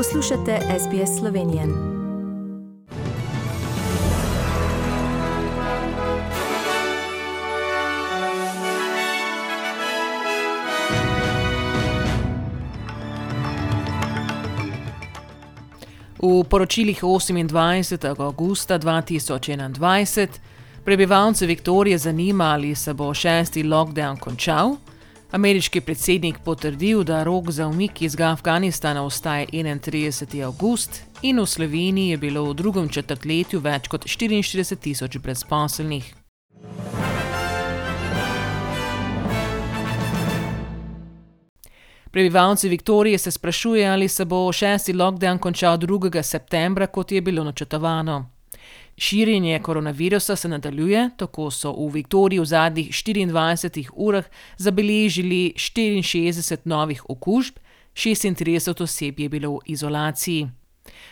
Poslušate SBS Slovenije. V poročilih 28. augusta 2021 prebivalce Viktorije zanima, ali se bo šesti lockdown končal. Ameriški predsednik potrdil, da rok za umik iz Afganistana ostaje 31. august in v Sloveniji je bilo v drugem četrtletju več kot 44 tisoč brezposelnih. Prebivalci Viktorije se sprašujejo, ali se bo šesti lockdown končal 2. septembra, kot je bilo načrtovano. Širjenje koronavirusa se nadaljuje, tako so v Viktoriji v zadnjih 24 urah zabeležili 64 novih okužb, 36 oseb je bilo v izolaciji.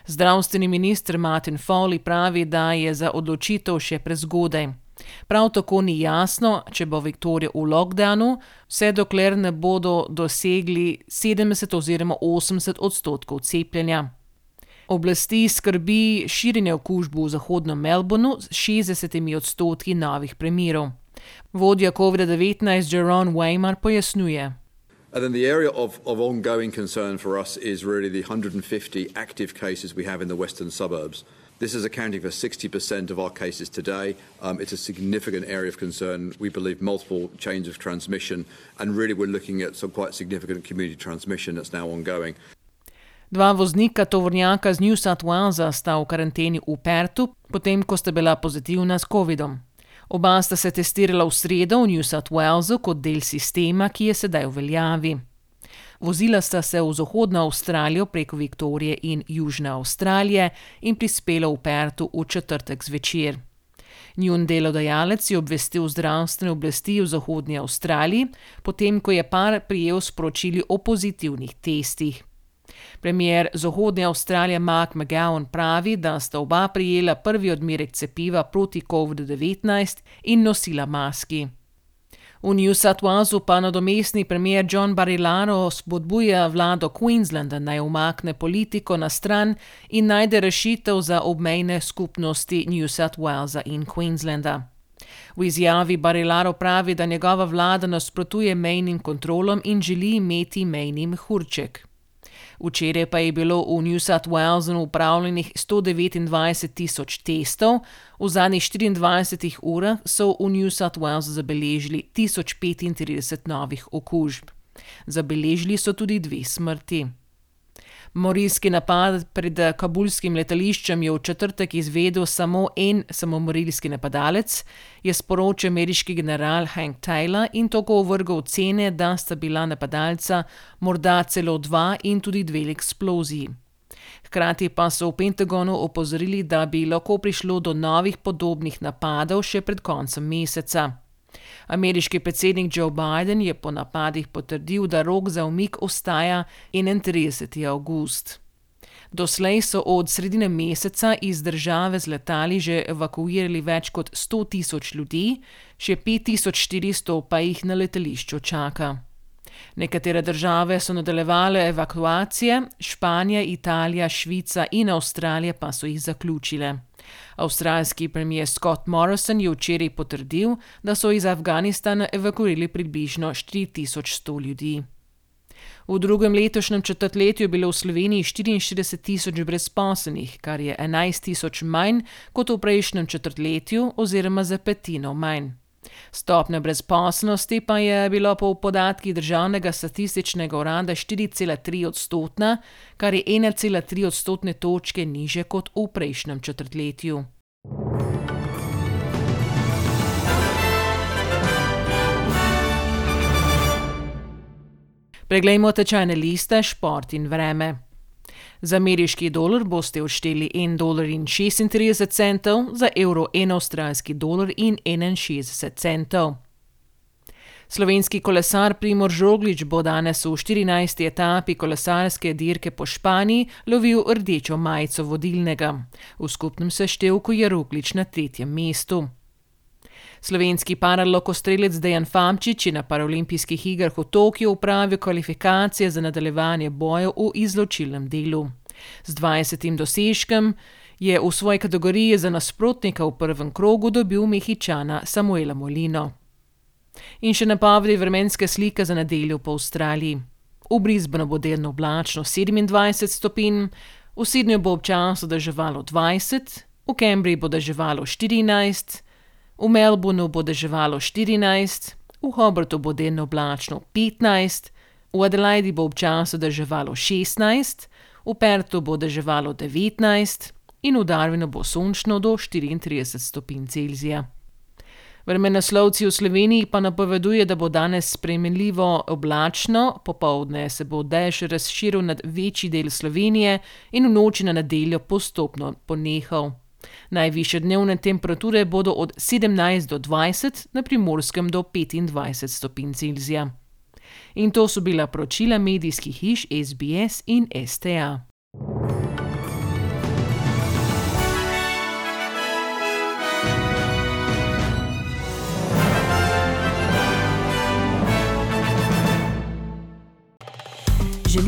Zdravstveni minister Martin Foley pravi, da je za odločitev še prezgodaj. Prav tako ni jasno, če bo Viktorija v lockdownu, vse dokler ne bodo dosegli 70 oziroma 80 odstotkov cepljenja. Oblasti skrbi širjenje okužb v zahodnem Melbournu s 60 odstotki novih primerov. Vodja COVID-19 Jerome Weimar pojasnjuje. And then the area of, of ongoing concern for us is really the 150 active cases we have in the western suburbs. This is accounting for 60% of our cases today. Um, it's a significant area of concern. We believe multiple chains of transmission, and really we're looking at some quite significant community transmission that's now ongoing. Dva voznika tovornjaka z New South Walesa sta v karanteni v Pertu, potem ko sta bila pozitivna s COVID-om. Oba sta se testirala v sredo v New South Walesu kot del sistema, ki je sedaj v veljavi. Vozila sta se v Zahodno Avstralijo preko Viktorije in Južne Avstralije in prispela v Pertu v četrtek zvečer. Njun delodajalec je obvestil zdravstvene oblasti v Zahodnji Avstraliji, potem ko je par prijel sporočili o pozitivnih testih. Premier Zahodne Avstralije Mark McGowan pravi, da sta oba prijela prvi odmerek cepiva proti COVID-19 in nosila maski. V New South Walesu pa nadomestni premier John Barilaro spodbuja vlado Queenslanda naj umakne politiko na stran in najde rešitev za obmejne skupnosti New South Walesa in Queenslanda. V izjavi Barilaro pravi, da njegova vlada nasprotuje mejnim kontrolom in želi imeti mejni mehurček. Včeraj pa je bilo v New South Walesu upravljenih 129 tisoč testov, v zadnjih 24 urah so v New South Walesu zabeležili 1035 novih okužb. Zabeležili so tudi dve smrti. Morilski napad pred kabulskim letališčem je v četrtek izvedel samo en samomorilski napadalec, je sporočil ameriški general Hank Taylor in tako ovrgal ocene, da sta bila napadalca morda celo dva in tudi dve eksploziji. Hkrati pa so v Pentagonu opozorili, da bi lahko prišlo do novih podobnih napadov še pred koncem meseca. Ameriški predsednik Joe Biden je po napadih potrdil, da rok za umik ostaja 31. august. Doslej so od sredine meseca iz države z letali že evakuirali več kot 100 tisoč ljudi, še 5400 pa jih na letališču čaka. Nekatere države so nadaljevale evakuacije, Španija, Italija, Švica in Avstralija pa so jih zaključile. Avstralski premier Scott Morrison je včeraj potrdil, da so iz Afganistana evakuirali približno 4100 ljudi. V drugem letošnjem četrtletju je bilo v Sloveniji 44 tisoč brezposelnih, kar je 11 tisoč manj kot v prejšnjem četrtletju oziroma za petino manj. Stopnja brezposelnosti pa je bila po podatkih državnega statističnega urada 4,3 odstotna, kar je 1,3 odstotne točke niže kot v prejšnjem četrtletju. Preglejmo tečajne liste, šport in vreme. Za ameriški dolar boste odšteli 1,36 dolarja, za evro 1 avstralski dolar in 61 centov. Slovenski kolesar Primor Žoglič bo danes v 14. etapi kolesarske dirke po Španiji lovil rdečo majico vodilnega. V skupnem seštevku je Roglič na tretjem mestu. Slovenski paralokostrelec Dejan Famčič je na paralimpijskih igrah v Tokiu upravil kvalifikacije za nadaljevanje bojev v izločilnem delu. Z 20. dosežkem je v svoji kategoriji za nasprotnika v prvem krogu dobil Mehičana Samuela Molino. In še napovedi vremenske slike za nedeljo po Avstraliji. V Brisbaneu bo delno oblačno 27 stopinj, v Sydneyju bo občasno deževalo 20, v Cambridgeu bo deževalo 14, v Melbourneu bo deževalo 14, v Hobartu bo delno oblačno 15, v Adelaidi bo občasno deževalo 16, v Pertu bo deževalo 19 in v Darwinu bo sončno do 34 stopinj Celzija. Vremenoslovci v Sloveniji pa napoveduje, da bo danes spremenljivo oblačno, popovdne se bo dež razširil nad večji del Slovenije in v noči na nedeljo postopno ponehal. Najviše dnevne temperature bodo od 17 do 20, na primorskem do 25 stopinj Celzija. In to so bila poročila medijskih hiš SBS in STA.